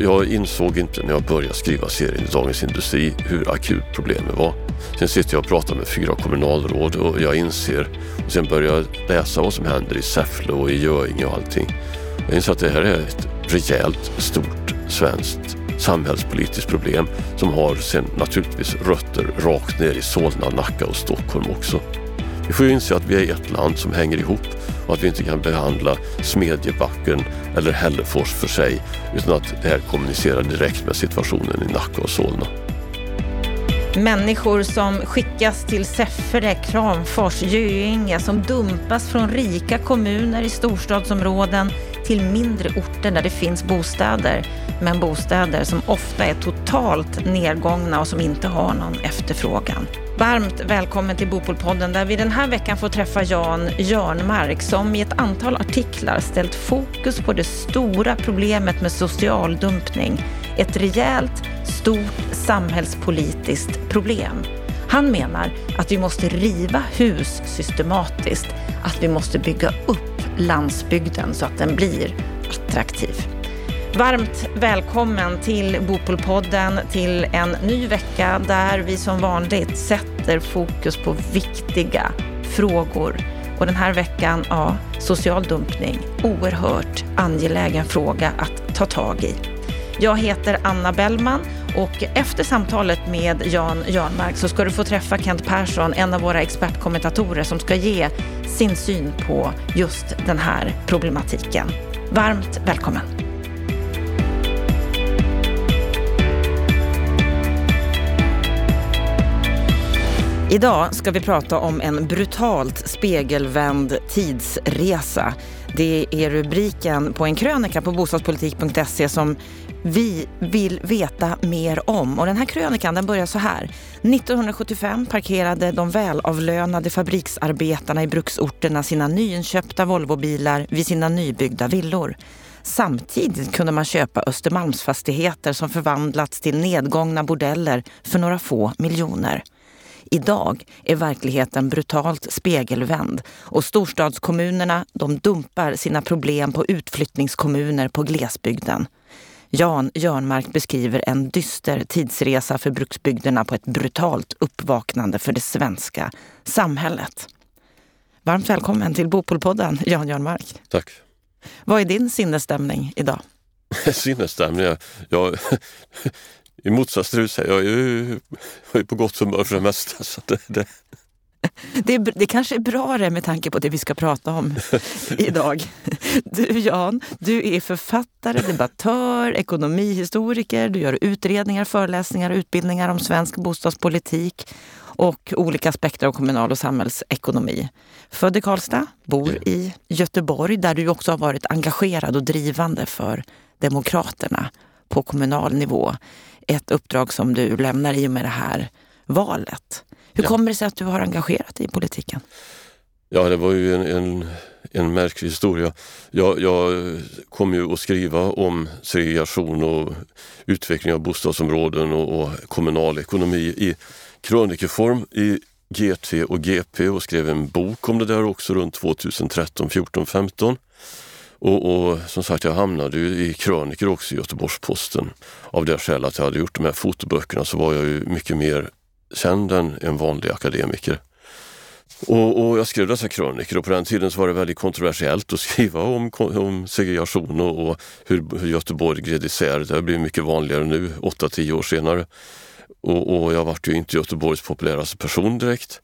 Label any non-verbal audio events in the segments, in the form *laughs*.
jag insåg inte när jag började skriva serien i Dagens Industri hur akut problemet var. Sen sitter jag och pratar med fyra kommunalråd och jag inser, och sen börjar jag läsa vad som händer i Säffle och i Göinge och allting. Jag inser att det här är ett rejält, stort svenskt samhällspolitiskt problem som har sen naturligtvis rötter rakt ner i Solna, Nacka och Stockholm också. Vi får ju inse att vi är ett land som hänger ihop och att vi inte kan behandla Smedjebacken eller Hällefors för sig utan att det här kommunicerar direkt med situationen i Nacka och Solna. Människor som skickas till Säffle, Kramfors, Göinge som dumpas från rika kommuner i storstadsområden till mindre orter där det finns bostäder. Men bostäder som ofta är totalt nedgångna och som inte har någon efterfrågan. Varmt välkommen till Bopolpodden där vi den här veckan får träffa Jan Jörnmark som i ett antal artiklar ställt fokus på det stora problemet med social dumpning. Ett rejält, stort samhällspolitiskt problem. Han menar att vi måste riva hus systematiskt, att vi måste bygga upp landsbygden så att den blir attraktiv. Varmt välkommen till Bopolpodden till en ny vecka där vi som vanligt sätter fokus på viktiga frågor. Och den här veckan, ja, social dumpning. Oerhört angelägen fråga att ta tag i. Jag heter Anna Bellman och efter samtalet med Jan Jörnmark så ska du få träffa Kent Persson, en av våra expertkommentatorer som ska ge sin syn på just den här problematiken. Varmt välkommen! Idag ska vi prata om en brutalt spegelvänd tidsresa. Det är rubriken på en krönika på bostadspolitik.se som vi vill veta mer om. Och den här krönikan den börjar så här. 1975 parkerade de välavlönade fabriksarbetarna i bruksorterna sina nyinköpta Volvobilar vid sina nybyggda villor. Samtidigt kunde man köpa Östermalmsfastigheter som förvandlats till nedgångna bordeller för några få miljoner. Idag är verkligheten brutalt spegelvänd och storstadskommunerna de dumpar sina problem på utflyttningskommuner på glesbygden. Jan Jörnmark beskriver en dyster tidsresa för bruksbygderna på ett brutalt uppvaknande för det svenska samhället. Varmt välkommen till Bopolpodden, Jan Jörnmark. Tack. Vad är din sinnesstämning idag? *laughs* sinnesstämning? Jag, I motsats till dig, jag är ju, jag är på gott humör för det mesta. Så det, det. Det, det kanske är bra det med tanke på det vi ska prata om *laughs* idag. Du Jan, du är författare, debattör, ekonomihistoriker, du gör utredningar, föreläsningar och utbildningar om svensk bostadspolitik och olika aspekter av kommunal och samhällsekonomi. Född i Karlstad, bor i Göteborg där du också har varit engagerad och drivande för Demokraterna på kommunal nivå. Ett uppdrag som du lämnar i och med det här valet. Hur ja. kommer det sig att du har engagerat dig i politiken? Ja, det var ju en, en, en märklig historia. Jag, jag kom ju att skriva om segregation och utveckling av bostadsområden och, och kommunal ekonomi i krönikeform i GT och GP och skrev en bok om det där också runt 2013, 14, 15. Och, och, som sagt, jag hamnade ju i kröniker också i Göteborgs-Posten. Av det skälet att jag hade gjort de här fotoböckerna så var jag ju mycket mer känd än en vanlig akademiker. Och, och, jag skrev dessa krönikor och på den tiden så var det väldigt kontroversiellt att *laughs* skriva om, om segregation och, och hur, hur Göteborg gled isär. Det har blivit mycket vanligare nu, 8-10 år senare. Och, och jag vart ju inte Göteborgs populäraste person direkt.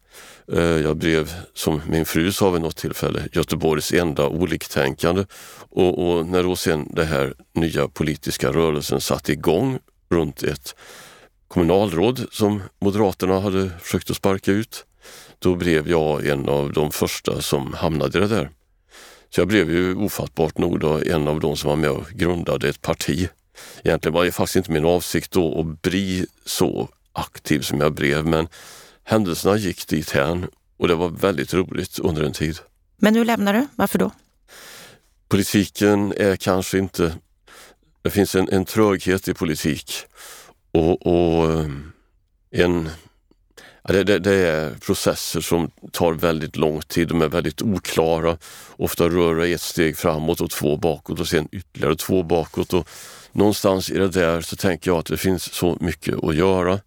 Eh, jag blev, som min fru sa vid något tillfälle, Göteborgs enda oliktänkande. Och, och när då sen den här nya politiska rörelsen satte igång runt ett kommunalråd som Moderaterna hade försökt att sparka ut, då blev jag en av de första som hamnade i det där. Så jag blev ju ofattbart nog då en av de som var med och grundade ett parti. Egentligen var det faktiskt inte min avsikt då att bli så aktiv som jag blev men händelserna gick dit hän och det var väldigt roligt under en tid. Men nu lämnar du, varför då? Politiken är kanske inte... Det finns en, en tröghet i politik och, och eh, en, ja, det, det, det, är processer som tar väldigt lång tid, de är väldigt oklara. Ofta rör det ett steg framåt och två bakåt och sen ytterligare två bakåt. Och någonstans i det där så tänker jag att det finns så mycket att göra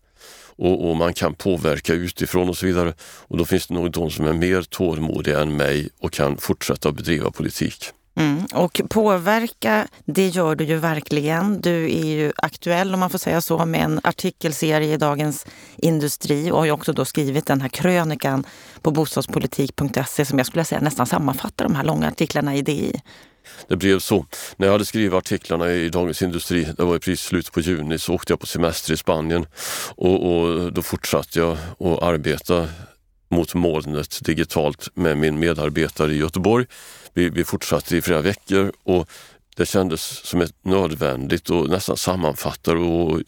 och, och, man kan påverka utifrån och så vidare. Och då finns det nog de som är mer tålmodiga än mig och kan fortsätta bedriva politik. Mm. Och påverka, det gör du ju verkligen. Du är ju aktuell, om man får säga så, med en artikelserie i Dagens Industri och har ju också då skrivit den här krönikan på bostadspolitik.se som jag skulle säga nästan sammanfattar de här långa artiklarna i DI. Det blev så. När jag hade skrivit artiklarna i Dagens Industri, det var i precis slutet på juni, så åkte jag på semester i Spanien och, och då fortsatte jag att arbeta mot molnet digitalt med min medarbetare i Göteborg. Vi, vi fortsatte i flera veckor och det kändes som ett nödvändigt och nästan sammanfattare. Och,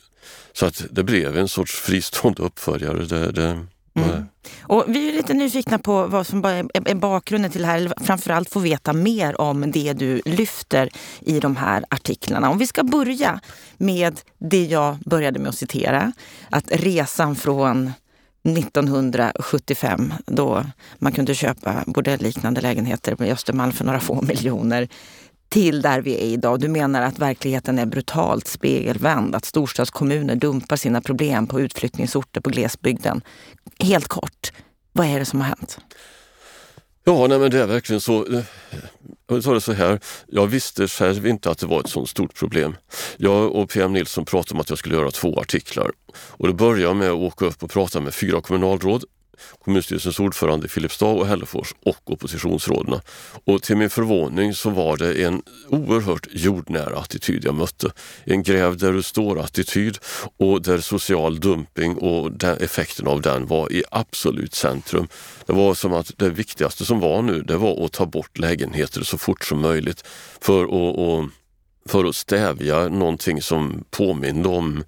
så att det blev en sorts fristående uppföljare. Det, det, Mm. Och vi är lite nyfikna på vad som är bakgrunden till det här, eller framförallt få veta mer om det du lyfter i de här artiklarna. Om vi ska börja med det jag började med att citera, att resan från 1975 då man kunde köpa bordellliknande lägenheter i Östermalm för några få miljoner till där vi är idag. Du menar att verkligheten är brutalt spegelvänd, att storstadskommuner dumpar sina problem på utflyttningsorter på glesbygden. Helt kort, vad är det som har hänt? Ja, nej, men det är verkligen så. Eh, jag tar det så här, jag visste själv inte att det var ett sådant stort problem. Jag och PM Nilsson pratade om att jag skulle göra två artiklar. Och då började jag med att åka upp och prata med fyra kommunalråd kommunstyrelsens ordförande i Filipstad och Hällefors och oppositionsråden. Och till min förvåning så var det en oerhört jordnära attityd jag mötte. En gräv där du står-attityd och där social dumping och den, effekten av den var i absolut centrum. Det var som att det viktigaste som var nu det var att ta bort lägenheter så fort som möjligt för att, för att stävja någonting som påminde om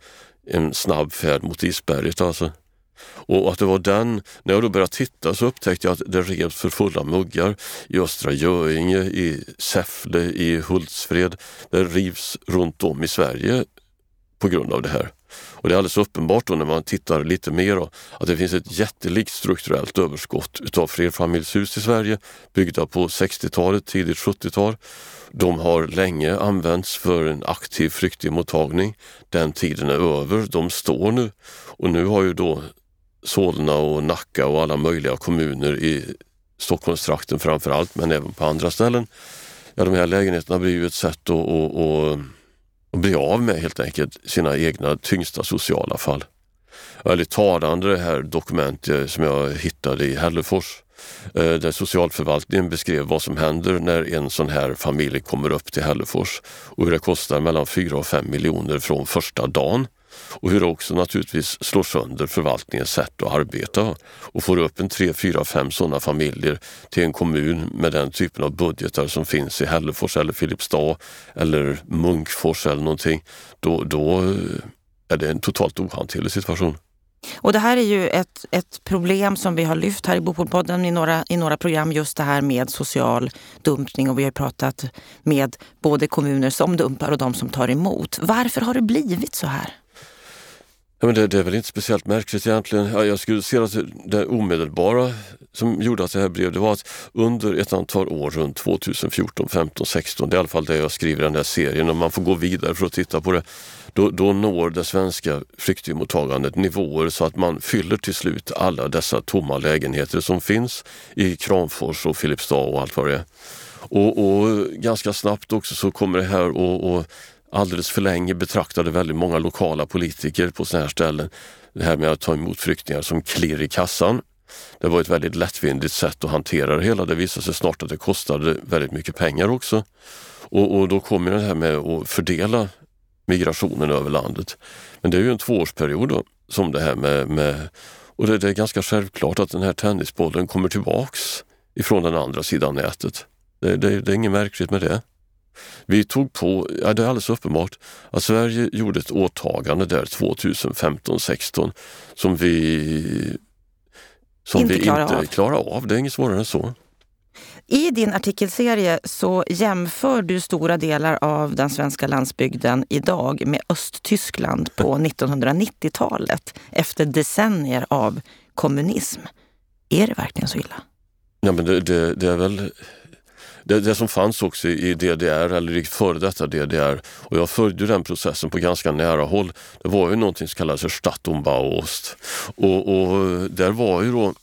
en snabb färd mot isberget. Alltså. Och att det var den, när jag då började titta så upptäckte jag att det revs för fulla muggar i Östra Göinge, i Säffle, i Hultsfred. Det rivs runt om i Sverige på grund av det här. Och det är alldeles uppenbart då när man tittar lite mer då, att det finns ett jättelikt strukturellt överskott utav flerfamiljshus i Sverige byggda på 60-talet, tidigt 70-tal. De har länge använts för en aktiv flyktingmottagning. Den tiden är över, de står nu. Och nu har ju då Solna och Nacka och alla möjliga kommuner i Stockholmstrakten framför allt, men även på andra ställen. Ja, de här lägenheterna blir ju ett sätt att, att, att, att bli av med helt enkelt sina egna tyngsta sociala fall. Väldigt talande det här dokumentet eh, som jag hittade i Hällefors eh, där socialförvaltningen beskrev vad som händer när en sån här familj kommer upp till Hällefors och hur det kostar mellan 4 och 5 miljoner från första dagen och hur det också naturligtvis slår sönder förvaltningens sätt att arbeta och får upp en tre, fyra, fem sådana familjer till en kommun med den typen av budgetar som finns i Hällefors eller Filipstad eller Munkfors eller någonting. Då, då eh, är det en totalt ohanterlig situation. Och det här är ju ett, ett problem som vi har lyft här i Bopolpodden i några, i några program, just det här med social dumpning och vi har pratat med både kommuner som dumpar och de som tar emot. Varför har det blivit så här? Ja, men det, det, är väl inte speciellt märkligt egentligen. Ja, jag skulle säga att alltså det omedelbara som gjorde att det här blev, det var att under ett antal år runt 2014, 15, 16, det är i alla fall det jag skriver i den här serien och man får gå vidare för att titta på det. Då, då når det svenska flyktingmottagandet nivåer så att man fyller till slut alla dessa tomma lägenheter som finns i Kramfors och Filipstad och allt vad det är. Och, och ganska snabbt också så kommer det här att alldeles för länge betraktade väldigt många lokala politiker på sådana här ställen det här med att ta emot flyktingar som klirr i kassan. Det var ett väldigt lättvindigt sätt att hantera det hela. Det visade sig snart att det kostade väldigt mycket pengar också. Och, och då kommer det här med att fördela migrationen över landet. Men det är ju en tvåårsperiod då, som det här med, med och det, det, är ganska självklart att den här tennisbollen kommer tillbaks ifrån den andra sidan nätet. Det, det, det är inget märkligt med det. Vi tog på, ja det är alldeles uppenbart, att Sverige gjorde ett åtagande där 2015-16 som vi, som inte, vi klarar, inte av. klarar av. Det är inget svårare än så. I din artikelserie så jämför du stora delar av den svenska landsbygden idag med Östtyskland på *laughs* 1990-talet efter decennier av kommunism. Är det verkligen så illa? Ja, men det, det, det är väl det, det, som fanns också i DDR eller i före detta DDR och jag följde den processen på ganska nära håll. Det var ju någonting som kallades för Stadtumbauost och, och där var ju då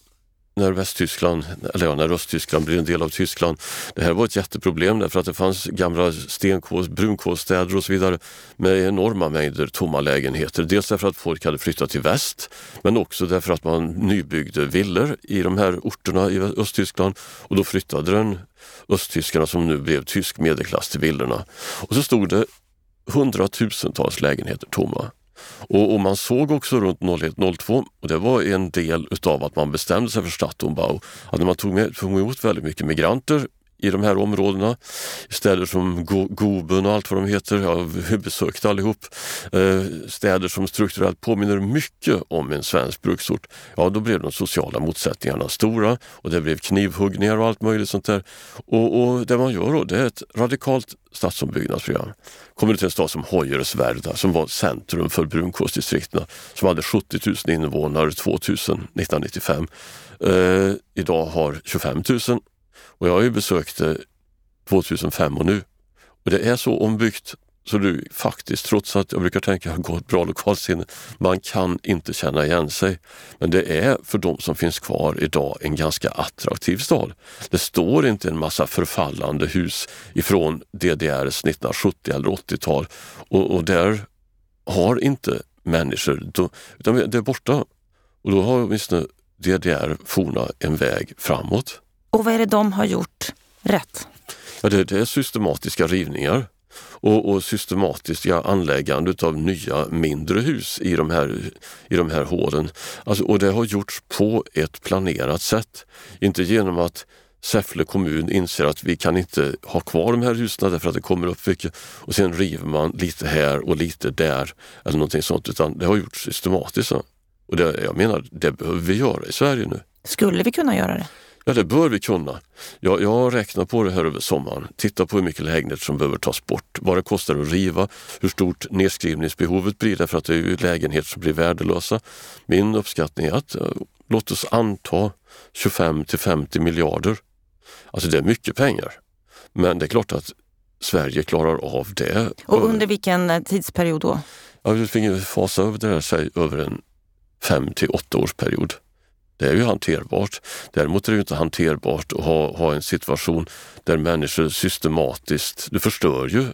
när Västtyskland, eller ja, när Östtyskland blir en del av Tyskland. Det här var ett jätteproblem därför att det fanns gamla stenkåls, brunkolsstäder och så vidare med enorma mängder tomma lägenheter. Dels därför att folk hade flyttat till väst men också därför att man nybyggde villor i de här orterna i Östtyskland och då flyttade den östtyskarna som nu blev tysk medelklass till villorna. Och så stod det hundratusentals lägenheter tomma. Och, och, man såg också runt 01-02, och det var en del utav att man bestämde sig för Stadtumbau, att när man tog, med, tog emot väldigt mycket migranter i de här områdena. Städer som Goben och allt vad de heter, jag har besökt allihop. Eh, städer som strukturellt påminner mycket om en svensk bruksort. Ja, då blev de sociala motsättningarna stora och det blev knivhuggningar och allt möjligt sånt där. Och, och det man gör då, det är ett radikalt stadsombyggnadsprogram. Kommer du till en stad som Hoyerswerda som var centrum för brunkolsdistrikten som hade 70 000 invånare 2000, 1995. Eh, idag har 25 000 och jag har ju besökt det 2005 och nu. Och det är så ombyggt så du faktiskt, trots att jag brukar tänka att jag har ett bra lokalsinne, man kan inte känna igen sig. Men det är för de som finns kvar idag en ganska attraktiv stad. Det står inte en massa förfallande hus ifrån DDRs 1970 eller 80-tal och, och där har inte människor, utan det är borta. Och då har åtminstone DDR forna en väg framåt. Och vad är det de har gjort rätt? Ja, det, det är systematiska rivningar och, och systematiska anläggande av nya mindre hus i de här, i de här hålen. Alltså, och det har gjorts på ett planerat sätt. Inte genom att Säffle kommun inser att vi kan inte ha kvar de här husen därför att det kommer upp mycket och sen river man lite här och lite där eller någonting sånt utan det har gjorts systematiskt. Och det, jag menar, det behöver vi göra i Sverige nu. Skulle vi kunna göra det? Ja, det bör vi kunna. Jag, jag har räknat på det här över sommaren. Titta på hur mycket lägenheter som behöver tas bort, vad det kostar att riva, hur stort nedskrivningsbehovet blir därför att det är ju lägenheter som blir värdelösa. Min uppskattning är att, låt oss anta 25 till 50 miljarder. Alltså det är mycket pengar. Men det är klart att Sverige klarar av det. Och under vilken eh, tidsperiod då? Ja, vi fick fasa över det här över en fem till åtta års period. Det är ju hanterbart. Däremot är det inte hanterbart att ha, ha en situation där människor systematiskt, du förstör ju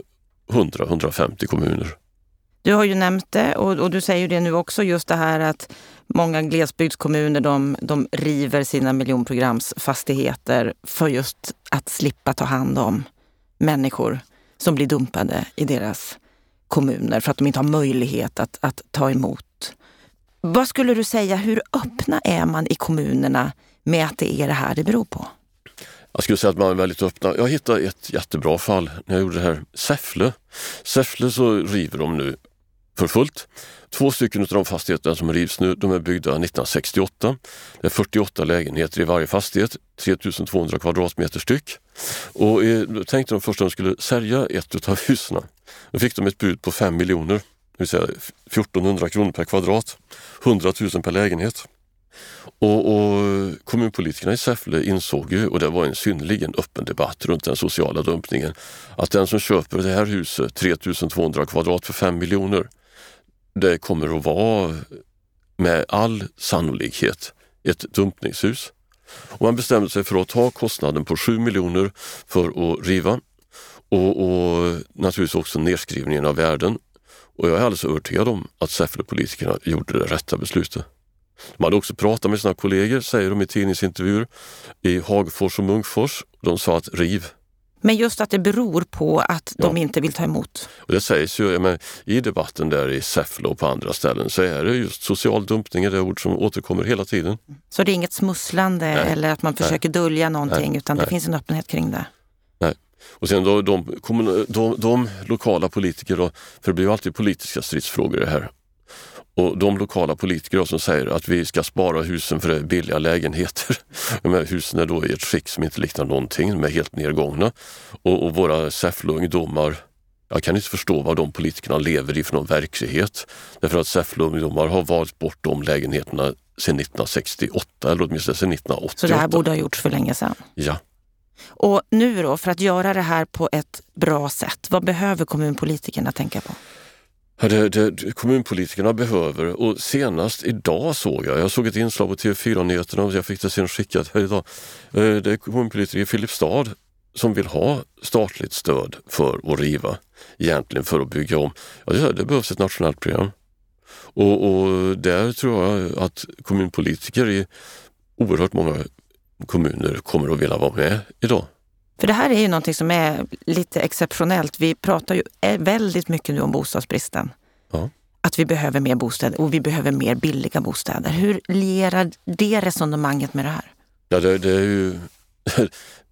100-150 kommuner. Du har ju nämnt det och, och, du säger det nu också, just det här att många glesbygdskommuner de, de river sina miljonprogramsfastigheter för just att slippa ta hand om människor som blir dumpade i deras kommuner för att de inte har möjlighet att, att ta emot vad skulle du säga, hur öppna är man i kommunerna med att det är det här det beror på? Jag skulle säga att man är väldigt öppna. Jag hittade ett jättebra fall när jag gjorde det här. Säffle. Säffle så river de nu för fullt. Två stycken av de fastigheterna som rivs nu, de är byggda 1968. Det är 48 lägenheter i varje fastighet, 3200 kvadratmeter styck. Och eh, då tänkte de först att de skulle sälja ett av *laughs* husen. Då fick de ett bud på 5 miljoner det vill säga 1400 kronor per kvadrat, 100 000 per lägenhet. Och, och kommunpolitikerna i Säffle insåg ju, och det var en synnerligen öppen debatt runt den sociala dumpningen, att den som köper det här huset, 3200 kvadrat för 5 miljoner, det kommer att vara med all sannolikhet ett dumpningshus. Och man bestämde sig för att ta kostnaden på 7 miljoner för att riva och, och naturligtvis också nedskrivningen av värden och jag är alldeles övertygad om att Säfflepolitikerna gjorde det rätta beslutet. De hade också pratat med sina kollegor, säger de i tidningsintervjuer, i Hagfors och Munkfors. De sa att riv. Men just att det beror på att de ja. inte vill ta emot? Och det sägs ju men, i debatten där i Säffle och på andra ställen så är det just social dumpning, är det ord som återkommer hela tiden. Så det är inget smusslande Nej. eller att man försöker Nej. dölja någonting Nej. utan det finns en öppenhet kring det? Och sen då, de, de, de lokala politiker, då, för det blir ju alltid politiska stridsfrågor det här. Och de lokala politiker som säger att vi ska spara husen för det är billiga lägenheter. *laughs* De här husen är då i ett skick som inte liknar någonting, de är helt nedgångna. Och, och våra Säffle-ungdomar, jag kan inte förstå vad de politikerna lever i för någon verklighet. Därför att Säffle-ungdomar har valt bort de lägenheterna sedan 1968 eller åtminstone sedan 1988. Så det här borde ha gjorts för länge sedan? Ja. Och nu då, för att göra det här på ett bra sätt, vad behöver kommunpolitikerna tänka på? Ja, det, det, kommunpolitikerna behöver och senast idag såg jag, jag såg ett inslag på TV4-nyheterna och jag fick det sen skickat här idag. Eh, det är kommunpolitiker i Filipstad som vill ha statligt stöd för att riva, egentligen för att bygga om. Ja, det, det behövs ett nationellt program. Och, och där tror jag att kommunpolitiker i oerhört många kommuner kommer att vilja vara med idag. För det här är ju någonting som är lite exceptionellt. Vi pratar ju väldigt mycket nu om bostadsbristen. Ja. Att vi behöver mer bostäder och vi behöver mer billiga bostäder. Hur lierar det resonemanget med det här? Ja, det, det är ju *laughs*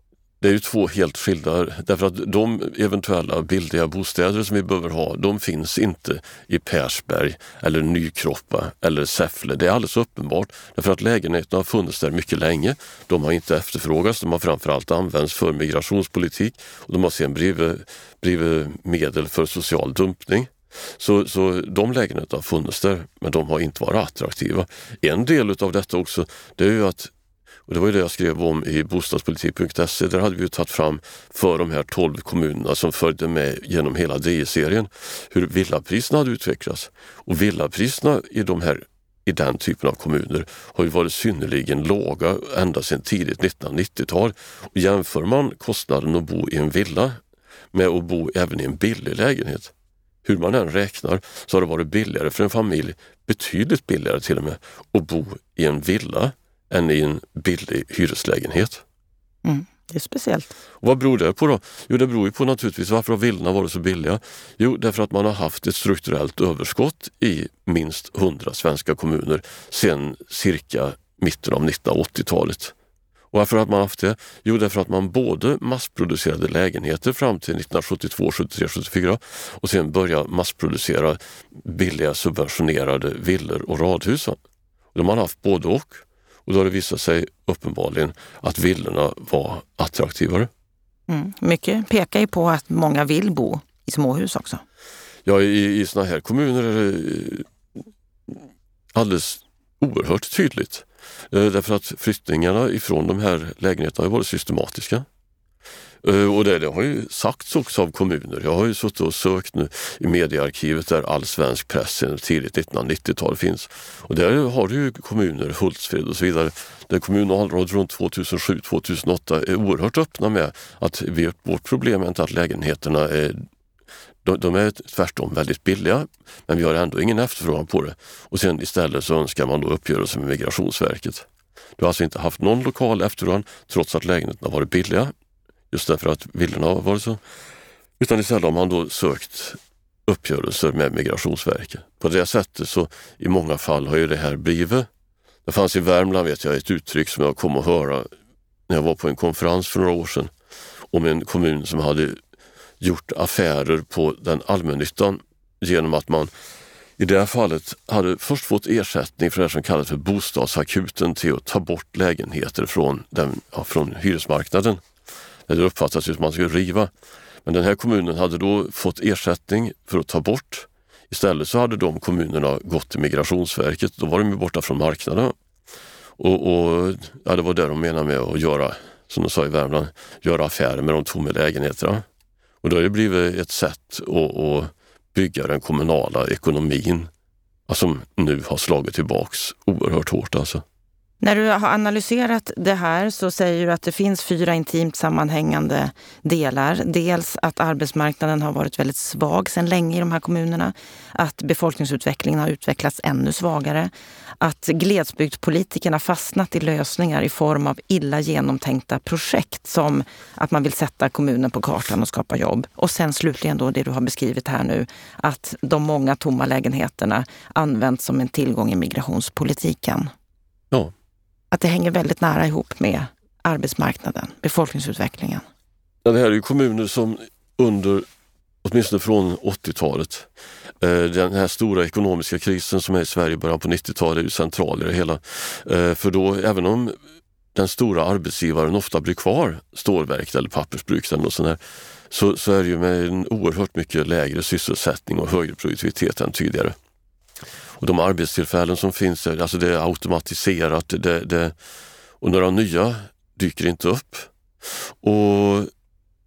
Det är ju två helt skilda, därför att de eventuella billiga bostäder som vi behöver ha, de finns inte i Persberg eller Nykroppa eller Säffle. Det är alldeles uppenbart, därför att lägenheterna har funnits där mycket länge. De har inte efterfrågats, de har framförallt använts för migrationspolitik och de har sedan blivit, blivit medel för social dumpning. Så, så de lägenheterna har funnits där, men de har inte varit attraktiva. En del av detta också, det är ju att och det var ju det jag skrev om i bostadspolitik.se. Där hade vi tagit fram för de här 12 kommunerna som följde med genom hela DI-serien hur villapriserna hade utvecklats. Och villapriserna i de här i den typen av kommuner har ju varit synnerligen låga ända sedan tidigt 1990-tal. Och jämför man kostnaden att bo i en villa med att bo även i en billig lägenhet, hur man än räknar så har det varit billigare för en familj, betydligt billigare till och med, att bo i en villa än i en billig hyreslägenhet. Mm, det är speciellt. Och vad beror det på då? Jo, det beror ju på naturligtvis varför har villorna varit så billiga? Jo, därför att man har haft ett strukturellt överskott i minst 100 svenska kommuner sedan cirka mitten av 1980-talet. Och varför har man haft det? Jo, därför att man både massproducerade lägenheter fram till 1972, 73, 74 och sen började massproducera billiga subventionerade villor och radhus. De har haft både och. Och då har det visat sig uppenbarligen att villorna var attraktivare. Mm. Mycket pekar ju på att många vill bo i småhus också. Ja, i, i sådana här kommuner är det eh, alldeles oerhört tydligt. Eh, därför att flyttningarna ifrån de här lägenheterna har varit systematiska. Eh, och det, det, har ju sagts också av kommuner. Jag har ju suttit och sökt nu i mediearkivet där all svensk press sedan tidigt 1990-tal finns. Och där har du ju kommuner, Hultsfred och så vidare, där kommunalråd runt 2007-2008 är oerhört öppna med att vi, vårt problem är inte att lägenheterna är de, de är tvärtom väldigt billiga, men vi har ändå ingen efterfrågan på det. Och sen istället så önskar man då uppgörelse med Migrationsverket. Du har alltså inte haft någon lokal efterfrågan trots att lägenheterna varit billiga. Just därför att villorna har varit så. Utan istället har man då sökt uppgörelser med Migrationsverket. På det sättet så i många fall har ju det här blivit. Det fanns i Värmland vet jag ett uttryck som jag kom att höra när jag var på en konferens för några år sedan om en kommun som hade gjort affärer på den allmännyttan genom att man i det här fallet hade först fått ersättning för det som kallas för bostadsakuten till att ta bort lägenheter från, den, ja, från hyresmarknaden. Det uppfattas som att man skulle riva. Men den här kommunen hade då fått ersättning för att ta bort. Istället så hade de kommunerna gått till Migrationsverket. Då var de borta från marknaden. Och, och ja, Det var det de menade med att göra, som de sa i Värmland, göra affärer med de tomma lägenheterna. Och då har det blivit ett sätt att, att bygga den kommunala ekonomin alltså, som nu har slagit tillbaks oerhört hårt. Alltså. När du har analyserat det här så säger du att det finns fyra intimt sammanhängande delar. Dels att arbetsmarknaden har varit väldigt svag sedan länge i de här kommunerna. Att befolkningsutvecklingen har utvecklats ännu svagare. Att glesbygdspolitikerna fastnat i lösningar i form av illa genomtänkta projekt som att man vill sätta kommunen på kartan och skapa jobb. Och sen slutligen då det du har beskrivit här nu, att de många tomma lägenheterna används som en tillgång i migrationspolitiken. Ja, att det hänger väldigt nära ihop med arbetsmarknaden, befolkningsutvecklingen. Ja, det här är ju kommuner som under, åtminstone från 80-talet, eh, den här stora ekonomiska krisen som är i Sverige i början på 90-talet är ju central i det hela. Eh, för då, även om den stora arbetsgivaren ofta blir kvar, stålverk eller pappersbruk eller något sånt där, så, så är det ju med en oerhört mycket lägre sysselsättning och högre produktivitet än tidigare. Och de arbetstillfällen som finns, alltså det är automatiserat det, det, och några nya dyker inte upp. Och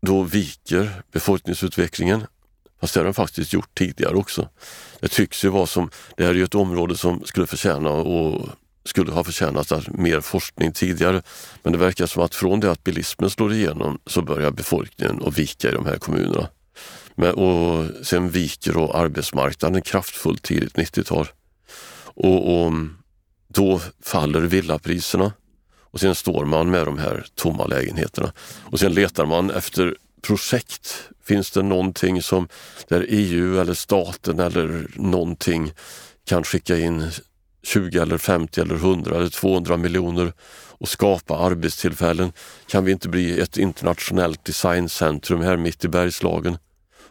då viker befolkningsutvecklingen. Fast det har den faktiskt gjort tidigare också. Det tycks ju vara som, det här är ju ett område som skulle förtjäna och skulle ha förtjänat mer forskning tidigare. Men det verkar som att från det att bilismen slår igenom så börjar befolkningen att vika i de här kommunerna. Men, och sen viker då arbetsmarknaden kraftfullt tidigt 90-tal. Och, och då faller villapriserna och sen står man med de här tomma lägenheterna. Och sen letar man efter projekt. Finns det någonting som där EU eller staten eller någonting kan skicka in 20 eller 50 eller 100 eller 200 miljoner och skapa arbetstillfällen? Kan vi inte bli ett internationellt designcentrum här mitt i Bergslagen?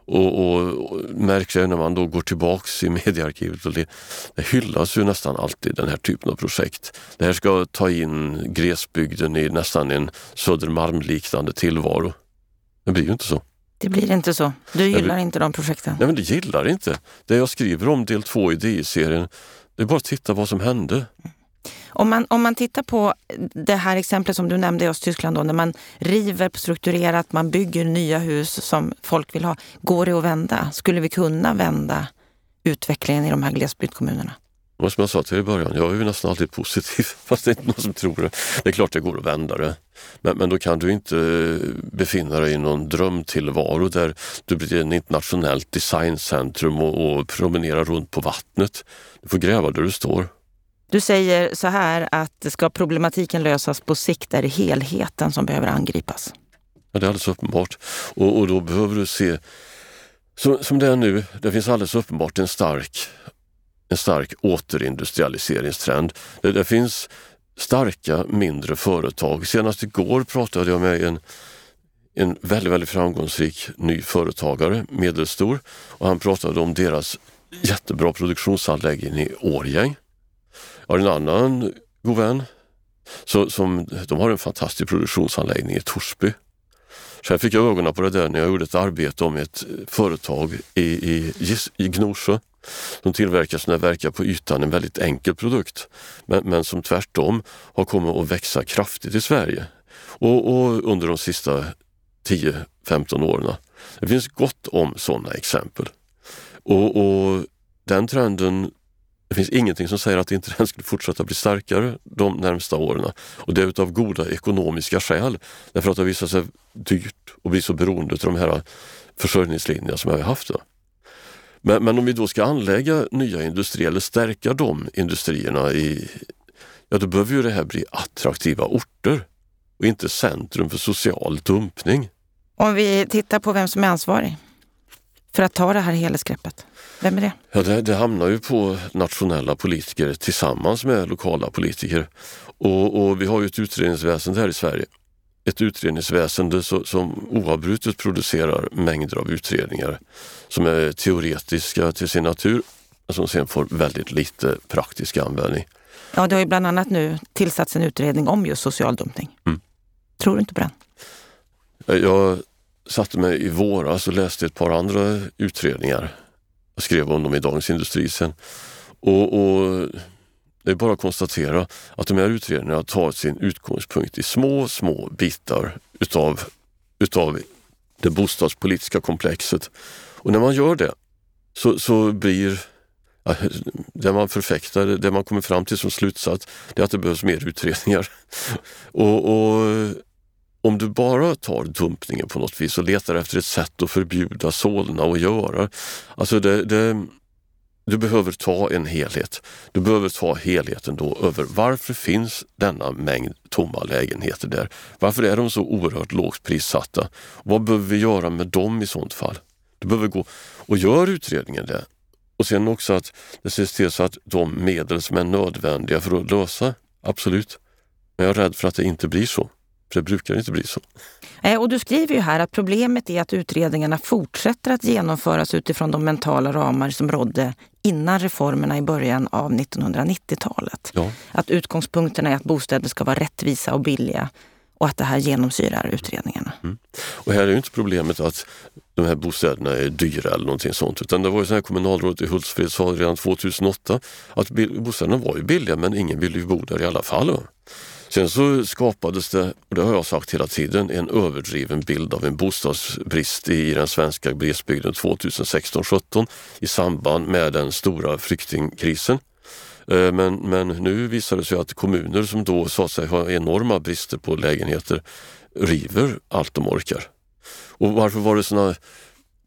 Och, och, och märks när man då går tillbaks i mediearkivet och det, det hyllas ju nästan alltid den här typen av projekt. Det här ska ta in glesbygden i nästan en Södermalm-liknande tillvaro. Det blir ju inte så. Det blir inte så. Du gillar inte de projekten? Nej, men det gillar inte. Det jag skriver om del två i DI-serien, det är bara att titta vad som hände. Om man, om man tittar på det här exemplet som du nämnde i Östtyskland, då, när man river strukturerat, man bygger nya hus som folk vill ha. Går det att vända? Skulle vi kunna vända utvecklingen i de här glesbygdskommunerna? som jag sa till i början, jag är ju nästan alltid positiv *laughs* fast det är inte någon som tror det. Det är klart det går att vända det. Men, men då kan du inte befinna dig i någon drömtillvaro där du blir ett internationellt designcentrum och, och promenerar runt på vattnet. Du får gräva där du står. Du säger så här att ska problematiken lösas på sikt är det helheten som behöver angripas. Ja, det är alldeles uppenbart. Och, och då behöver du se, som, som det är nu, det finns alldeles uppenbart en stark, en stark återindustrialiseringstrend. Det, det finns starka mindre företag. Senast igår pratade jag med en, en väldigt, väldigt framgångsrik ny företagare, medelstor, och han pratade om deras jättebra produktionsanläggning i Årgäng har en annan god vän så, som, de har en fantastisk produktionsanläggning i Torsby. Sen fick jag ögonen på det där när jag gjorde ett arbete om ett företag i, i, i Gnosjö som tillverkar sådana verkar på ytan en väldigt enkel produkt men, men som tvärtom har kommit att växa kraftigt i Sverige och, och under de sista 10-15 åren. Det finns gott om sådana exempel. Och, och den trenden det finns ingenting som säger att inte den skulle fortsätta bli starkare de närmsta åren. Och det är utav goda ekonomiska skäl. Därför att det har visat sig dyrt att bli så beroende av de här försörjningslinjerna som vi har haft. Men, men, om vi då ska anlägga nya industrier eller stärka de industrierna, i, ja då behöver ju det här bli attraktiva orter och inte centrum för social dumpning. Om vi tittar på vem som är ansvarig för att ta det här helhetsgreppet? Vem är det? Ja, det, det hamnar ju på nationella politiker tillsammans med lokala politiker. Och, och vi har ju ett utredningsväsende här i Sverige. Ett utredningsväsende som oavbrutet producerar mängder av utredningar som är teoretiska till sin natur som sen får väldigt lite praktisk användning. Ja, det har ju bland annat nu tillsatts en utredning om just social dumpning. Mm. Tror du inte på den? Jag satte mig i våras och läste ett par andra utredningar jag skrev om dem i Dagens Industri sen. Och, och det är bara att konstatera att de här utredningarna tar sin utgångspunkt i små, små bitar utav, utav det bostadspolitiska komplexet. Och när man gör det så, så blir det man förfäktar, det man kommer fram till som slutsats, det är att det behövs mer utredningar. *laughs* och, och om du bara tar dumpningen på något vis och letar efter ett sätt att förbjuda Solna att göra. Alltså det, det, du behöver ta en helhet. Du behöver ta helheten då över varför finns denna mängd tomma lägenheter där? Varför är de så oerhört lågt prissatta? Vad behöver vi göra med dem i sånt fall? Du behöver gå och gör utredningen det. Och sen också att det ses till så att de medel som är nödvändiga för att lösa, absolut. Men jag är rädd för att det inte blir så. Det brukar inte bli så. Eh, och du skriver ju här att problemet är att utredningarna fortsätter att genomföras utifrån de mentala ramar som rådde innan reformerna i början av 1990-talet. Ja. Att utgångspunkterna är att bostäder ska vara rättvisa och billiga och att det här genomsyrar utredningarna. Mm. Och här är ju inte problemet att de här bostäderna är dyra eller någonting sånt. Utan det var ju så här kommunalrådet i Hultsfred sa redan 2008 att bostäderna var ju billiga men ingen ville ju bo där i alla fall. Sen så skapades det, och det har jag sagt hela tiden, en överdriven bild av en bostadsbrist i den svenska glesbygden 2016-17 i samband med den stora flyktingkrisen. Eh, men, men nu visar det sig att kommuner som då sa sig ha enorma brister på lägenheter river allt de orkar. Och varför var det såna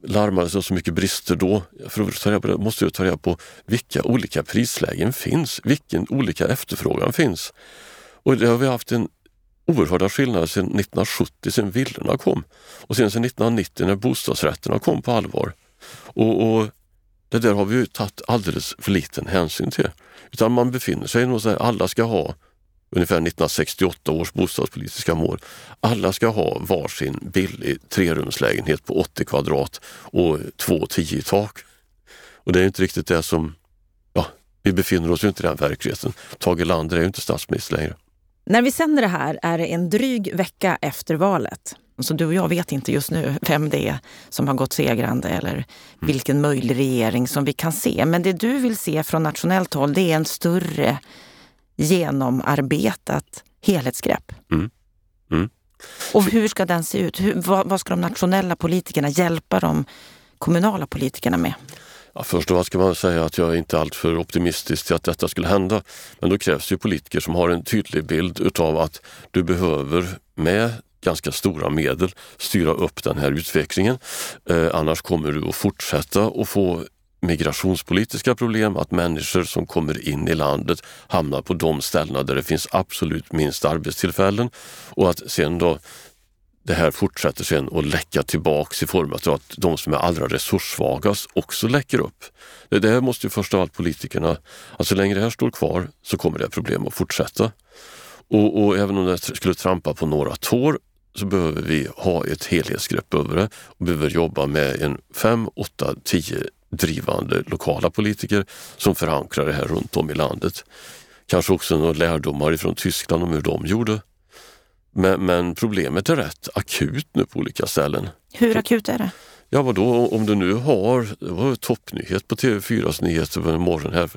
larmades om så mycket brister då? För att ta reda på det måste jag ta reda på vilka olika prislägen finns, vilken olika efterfrågan finns. Och det har vi haft en oerhörda skillnader sedan 1970, sedan villorna kom. Och sen sedan 1990 när bostadsrätterna kom på allvar. Och, och det där har vi ju tagit alldeles för liten hänsyn till. Utan man befinner sig i något så alla ska ha ungefär 1968 års bostadspolitiska mål. Alla ska ha varsin billig trerumslägenhet på 80 kvadrat och två 10 i tak. Och det är inte riktigt det som, ja, vi befinner oss ju inte i den verkligheten. Tage Lander är ju inte statsminister längre. När vi sänder det här är det en dryg vecka efter valet. Så du och jag vet inte just nu vem det är som har gått segrande eller mm. vilken möjlig regering som vi kan se. Men det du vill se från nationellt håll det är en större genomarbetat helhetsgrepp. Mm. Mm. Och hur ska den se ut? Hur, vad, vad, ska de nationella politikerna hjälpa de kommunala politikerna med? Ja, först och främst ska man säga att jag är inte alltför optimistisk till att detta skulle hända. Men då krävs det politiker som har en tydlig bild utav att du behöver med ganska stora medel styra upp den här utvecklingen. Eh, annars kommer du att fortsätta att få migrationspolitiska problem, att människor som kommer in i landet hamnar på de ställena där det finns absolut minst arbetstillfällen och att sen då det här fortsätter sen att läcka tillbaks i form av att de som är allra resurssvagast också läcker upp. Det, här måste ju först av allt politikerna, att så länge det här står kvar så kommer det här problemet att fortsätta. Och, och även om det skulle trampa på några tår så behöver vi ha ett helhetsgrepp över det och behöver jobba med en 5, 8, 10 drivande lokala politiker som förankrar det här runt om i landet. Kanske också några lärdomar ifrån Tyskland om hur de gjorde. Men, men problemet är rätt akut nu på olika ställen. Hur akut är det? Ja vadå, om du nu har, det var toppnyhet på TV4s nyheter på morgon här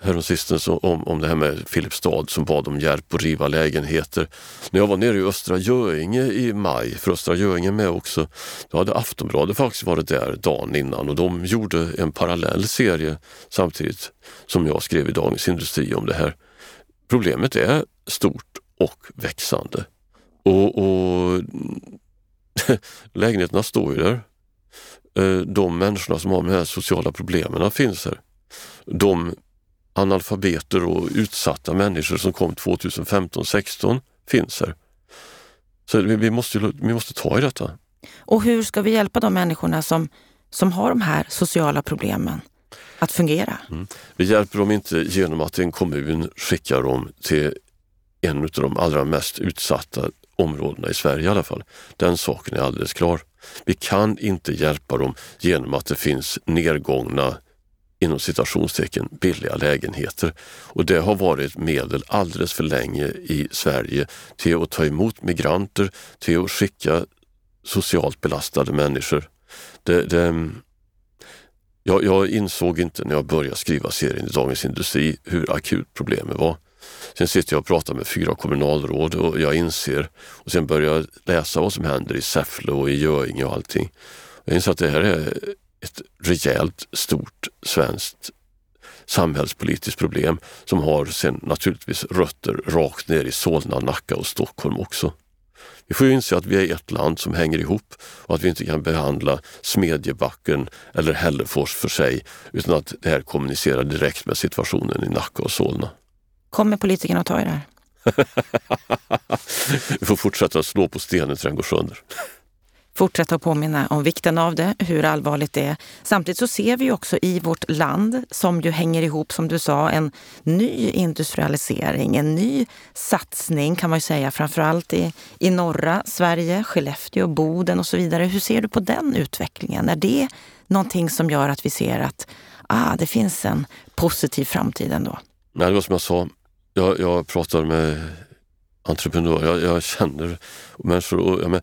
häromsistens om, om det här med Filipstad som bad om hjälp att riva lägenheter. När jag var nere i Östra Göinge i maj, för Östra Göinge med också, då hade Aftonbladet faktiskt varit där dagen innan och de gjorde en parallell serie samtidigt som jag skrev i Dagens Industri om det här. Problemet är stort och växande. Och, och *laughs* lägenheterna står ju där. Eh, de människorna som har de här sociala problemen finns här. De analfabeter och utsatta människor som kom 2015-16 finns här. Så vi måste, vi måste ta i detta. Och hur ska vi hjälpa de människorna som, som har de här sociala problemen att fungera? Mm. Vi hjälper dem inte genom att en kommun skickar dem till en av de allra mest utsatta områdena i Sverige i alla fall. Den saken är alldeles klar. Vi kan inte hjälpa dem genom att det finns nedgångna inom citationstecken billiga lägenheter. Och det har varit medel alldeles för länge i Sverige till att ta emot migranter, till att skicka socialt belastade människor. Det, det, jag, jag, insåg inte när jag började skriva serien i Dagens Industri hur akut problemet var. Sen sitter jag och pratar med fyra kommunalråd och jag inser och sen börjar jag läsa vad som händer i Säffle och i Göinge och allting. Jag inser att det här är ett rejält stort svenskt samhällspolitiskt problem som har sen naturligtvis rötter rakt ner i Solna, Nacka och Stockholm också. Vi får ju inse att vi är ett land som hänger ihop och att vi inte kan behandla Smedjebacken eller Hällefors för sig utan att det här kommunicerar direkt med situationen i Nacka och Solna. Kommer politikerna att ta i det här? *laughs* vi får fortsätta slå på stenen tills den går sönder fortsätta att påminna om vikten av det, hur allvarligt det är. Samtidigt så ser vi också i vårt land, som ju hänger ihop, som du sa, en ny industrialisering, en ny satsning kan man ju säga, framförallt i, i norra Sverige, Skellefteå, Boden och så vidare. Hur ser du på den utvecklingen? Är det någonting som gör att vi ser att ah, det finns en positiv framtid ändå? Nej, det var som jag sa, jag, jag pratar med entreprenörer, jag, jag känner människor och jag, men,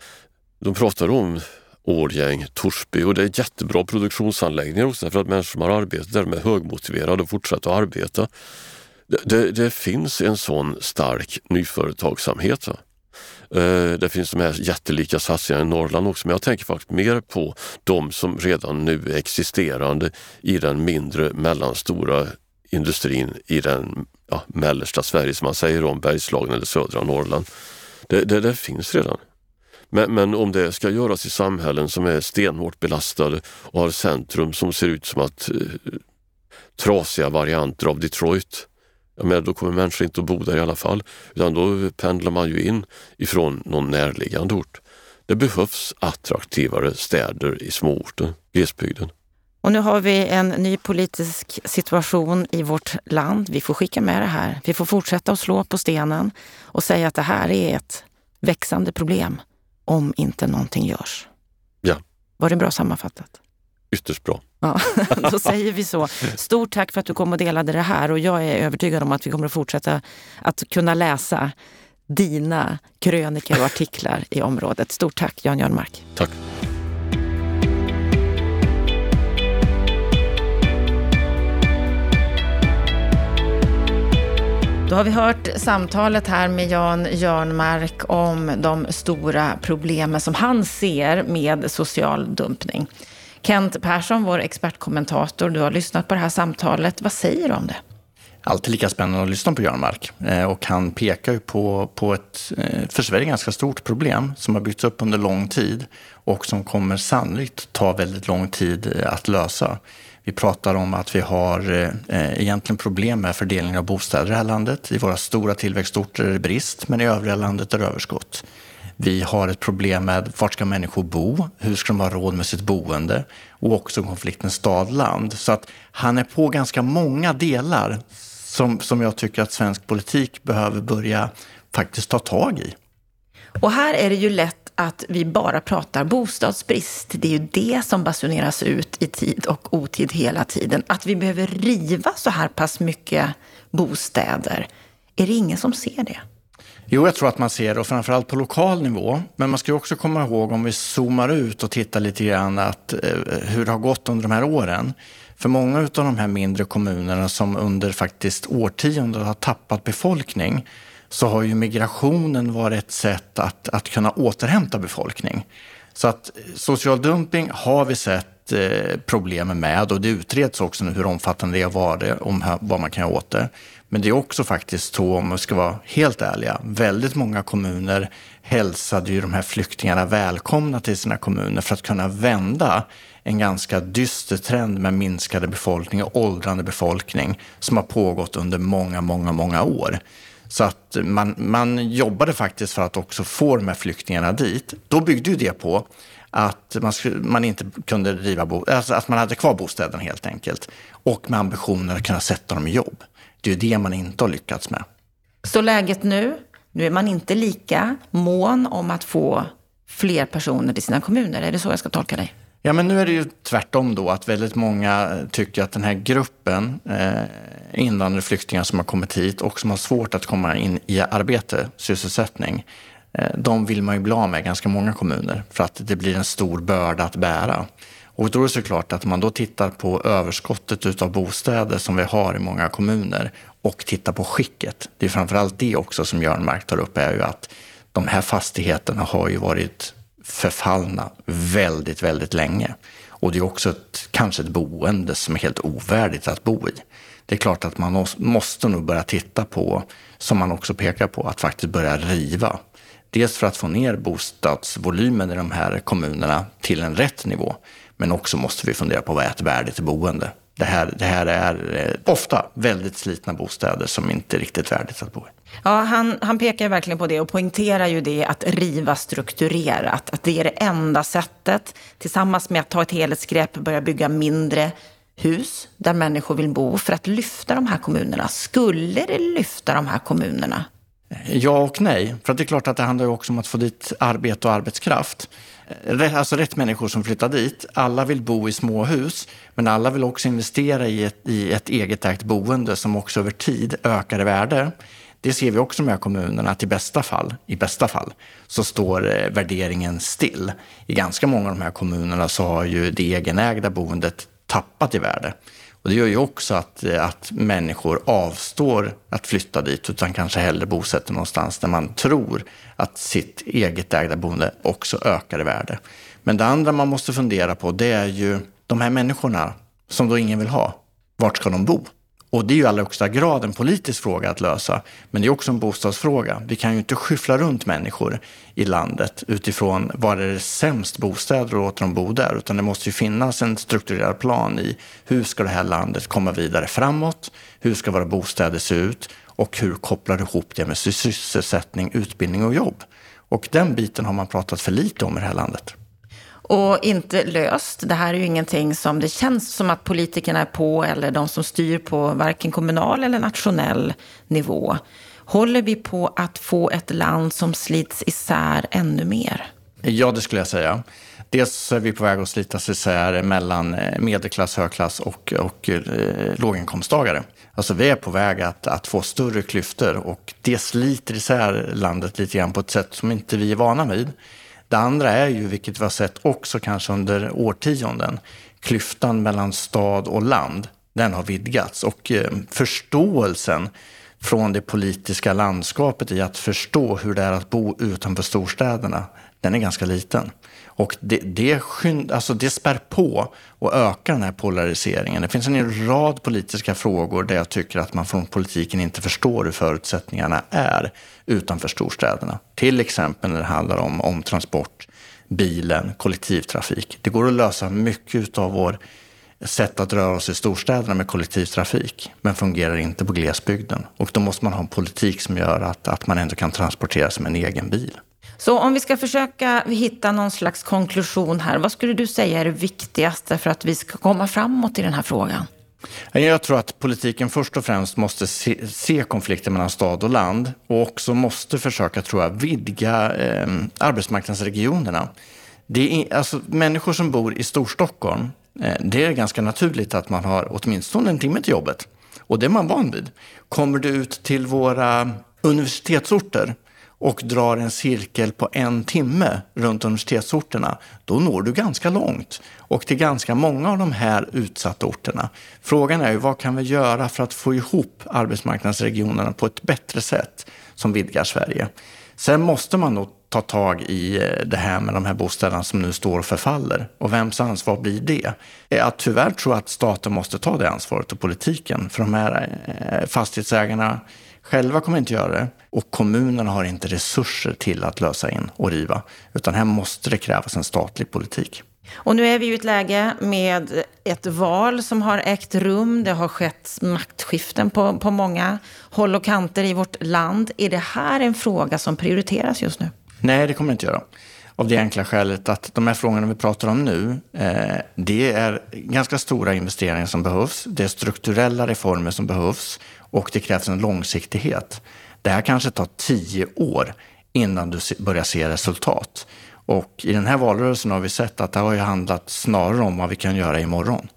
de pratar om Årgäng, Torsby och det är jättebra produktionsanläggningar också för att människor som har arbetat där är högmotiverade och fortsätter att arbeta. Det, det, det finns en sån stark nyföretagsamhet. Va? Eh, det finns de här jättelika satsningarna i Norrland också, men jag tänker faktiskt mer på de som redan nu är existerande i den mindre mellanstora industrin i den ja, mellersta Sverige som man säger om Bergslagen eller södra Norrland. Det, det, det finns redan. Men, men, om det ska göras i samhällen som är stenhårt belastade och har centrum som ser ut som att eh, trasiga varianter av Detroit, ja, men då kommer människor inte att bo där i alla fall. Utan då pendlar man ju in ifrån någon närliggande ort. Det behövs attraktivare städer i småorten, glesbygden. Och nu har vi en ny politisk situation i vårt land. Vi får skicka med det här. Vi får fortsätta att slå på stenen och säga att det här är ett växande problem om inte någonting görs. Ja. Var det bra sammanfattat? Ytterst bra. Ja, *laughs* då säger vi så. Stort tack för att du kom och delade det här och jag är övertygad om att vi kommer att fortsätta att kunna läsa dina krönikor och artiklar i området. Stort tack Jan Jörnmark. Tack. Då har vi hört samtalet här med Jan Jörnmark om de stora problemen som han ser med social dumpning. Kent Persson, vår expertkommentator, du har lyssnat på det här samtalet. Vad säger du om det? Alltid lika spännande att lyssna på Jörnmark. Eh, och han pekar ju på, på ett eh, för Sverige ganska stort problem som har byggts upp under lång tid och som kommer sannolikt ta väldigt lång tid eh, att lösa. Vi pratar om att vi har eh, eh, egentligen problem med fördelningen av bostäder i det här landet. I våra stora tillväxtorter är det brist, men i övriga landet är det överskott. Vi har ett problem med vart ska människor bo? Hur ska de ha råd med sitt boende? Och också konflikten stad-land. Så att han är på ganska många delar som, som jag tycker att svensk politik behöver börja faktiskt ta tag i. Och här är det ju lätt att vi bara pratar bostadsbrist. Det är ju det som basuneras ut i tid och otid hela tiden. Att vi behöver riva så här pass mycket bostäder. Är det ingen som ser det? Jo, jag tror att man ser det och framförallt på lokal nivå. Men man ska också komma ihåg om vi zoomar ut och tittar lite grann att, eh, hur det har gått under de här åren. För många av de här mindre kommunerna som under faktiskt årtionden har tappat befolkning så har ju migrationen varit ett sätt att, att kunna återhämta befolkning. Så att social dumping har vi sett eh, problem med och det utreds också nu hur omfattande det har varit, om vad man kan göra åt det. Men det är också faktiskt så, om vi ska vara helt ärliga, väldigt många kommuner hälsade ju de här flyktingarna välkomna till sina kommuner för att kunna vända en ganska dyster trend med minskade befolkning och åldrande befolkning som har pågått under många, många, många år. Så att man, man jobbade faktiskt för att också få de här flyktingarna dit. Då byggde ju det på att man, skulle, man inte kunde riva bo, alltså att man hade kvar bostäderna helt enkelt. Och med ambitionen att kunna sätta dem i jobb. Det är ju det man inte har lyckats med. Så läget nu? Nu är man inte lika mån om att få fler personer till sina kommuner. Är det så jag ska tolka dig? Ja, men nu är det ju tvärtom då att väldigt många tycker att den här gruppen eh, invandrare flyktingar som har kommit hit och som har svårt att komma in i arbete, sysselsättning, eh, de vill man ju bli av med ganska många kommuner för att det blir en stor börda att bära. Och då är det såklart att om man då tittar på överskottet utav bostäder som vi har i många kommuner och tittar på skicket, det är framförallt det också som Jörn Mark tar upp, är ju att de här fastigheterna har ju varit förfallna väldigt, väldigt länge. Och det är också ett, kanske ett boende som är helt ovärdigt att bo i. Det är klart att man måste nog börja titta på, som man också pekar på, att faktiskt börja riva. Dels för att få ner bostadsvolymen i de här kommunerna till en rätt nivå. Men också måste vi fundera på vad är ett värdigt boende? Det här, det här är eh, ofta väldigt slitna bostäder som inte är riktigt värdigt att bo i. Ja, han, han pekar verkligen på det och poängterar ju det att riva strukturerat. Att det är det enda sättet, tillsammans med att ta ett helhetsgrepp, börja bygga mindre hus där människor vill bo för att lyfta de här kommunerna. Skulle det lyfta de här kommunerna? Ja och nej. För det är klart att det handlar också om att få dit arbete och arbetskraft. Alltså rätt människor som flyttar dit. Alla vill bo i småhus, men alla vill också investera i ett, i ett eget ägt boende som också över tid ökar i värde. Det ser vi också med kommunerna att i bästa fall, i bästa fall så står eh, värderingen still. I ganska många av de här kommunerna så har ju det egenägda boendet tappat i värde. Och det gör ju också att, eh, att människor avstår att flytta dit utan kanske hellre bosätter någonstans där man tror att sitt eget ägda boende också ökar i värde. Men det andra man måste fundera på det är ju de här människorna som då ingen vill ha. Vart ska de bo? Och det är ju i allra högsta grad en politisk fråga att lösa. Men det är också en bostadsfråga. Vi kan ju inte skyffla runt människor i landet utifrån var det är sämst bostäder och låta dem bo där. Utan det måste ju finnas en strukturerad plan i hur ska det här landet komma vidare framåt? Hur ska våra bostäder se ut? Och hur kopplar du ihop det med sysselsättning, utbildning och jobb? Och den biten har man pratat för lite om i det här landet och inte löst. Det här är ju ingenting som det känns som att politikerna är på eller de som styr på varken kommunal eller nationell nivå. Håller vi på att få ett land som slits isär ännu mer? Ja, det skulle jag säga. Dels är vi på väg att slitas isär mellan eh, medelklass, högklass och, och eh, låginkomsttagare. Alltså vi är på väg att, att få större klyftor och det sliter isär landet lite grann på ett sätt som inte vi är vana vid. Det andra är ju, vilket vi har sett också kanske under årtionden, klyftan mellan stad och land. Den har vidgats och eh, förståelsen från det politiska landskapet i att förstå hur det är att bo utanför storstäderna, den är ganska liten. Och det, det, skynd, alltså det spär på och ökar den här polariseringen. Det finns en rad politiska frågor där jag tycker att man från politiken inte förstår hur förutsättningarna är utanför storstäderna. Till exempel när det handlar om, om transport, bilen, kollektivtrafik. Det går att lösa mycket av vår sätt att röra oss i storstäderna med kollektivtrafik, men fungerar inte på glesbygden. Och då måste man ha en politik som gör att, att man ändå kan transportera sig med en egen bil. Så om vi ska försöka hitta någon slags konklusion här, vad skulle du säga är det viktigaste för att vi ska komma framåt i den här frågan? Jag tror att politiken först och främst måste se, se konflikten mellan stad och land och också måste försöka, tror jag, vidga eh, arbetsmarknadsregionerna. Det är, alltså, människor som bor i Storstockholm, eh, det är ganska naturligt att man har åtminstone en timme till jobbet. Och det är man van vid. Kommer du ut till våra universitetsorter och drar en cirkel på en timme runt universitetsorterna, då når du ganska långt och till ganska många av de här utsatta orterna. Frågan är ju vad kan vi göra för att få ihop arbetsmarknadsregionerna på ett bättre sätt som vidgar Sverige? Sen måste man nog ta tag i eh, det här med de här bostäderna som nu står och förfaller. Och vems ansvar blir det? Eh, Jag tyvärr tror att staten måste ta det ansvaret och politiken. För de här eh, fastighetsägarna själva kommer inte göra det och kommunerna har inte resurser till att lösa in och riva. Utan här måste det krävas en statlig politik. Och nu är vi i ett läge med ett val som har ägt rum. Det har skett maktskiften på, på många håll och kanter i vårt land. Är det här en fråga som prioriteras just nu? Nej, det kommer det inte göra. Av det enkla skälet att de här frågorna vi pratar om nu, eh, det är ganska stora investeringar som behövs. Det är strukturella reformer som behövs och det krävs en långsiktighet. Det här kanske tar tio år innan du börjar se resultat. Och i den här valrörelsen har vi sett att det har ju handlat snarare om vad vi kan göra imorgon.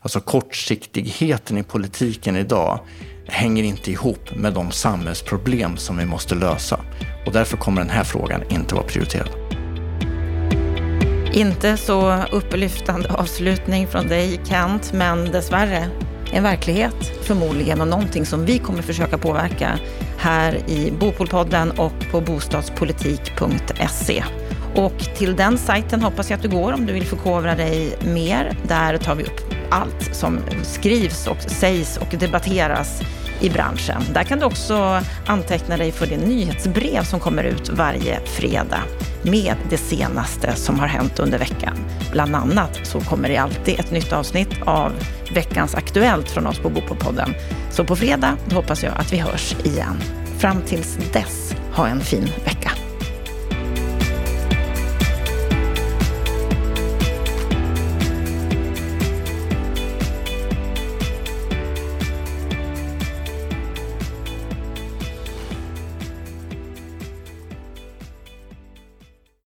Alltså kortsiktigheten i politiken idag hänger inte ihop med de samhällsproblem som vi måste lösa. Och därför kommer den här frågan inte vara prioriterad. Inte så upplyftande avslutning från dig Kent, men dessvärre en verklighet förmodligen och någonting som vi kommer försöka påverka här i Bopolpodden och på bostadspolitik.se. Och till den sajten hoppas jag att du går om du vill förkovra dig mer. Där tar vi upp allt som skrivs och sägs och debatteras i branschen. Där kan du också anteckna dig för det nyhetsbrev som kommer ut varje fredag med det senaste som har hänt under veckan. Bland annat så kommer det alltid ett nytt avsnitt av veckans Aktuellt från oss på Bopolpodden. Så på fredag hoppas jag att vi hörs igen. Fram tills dess, ha en fin vecka.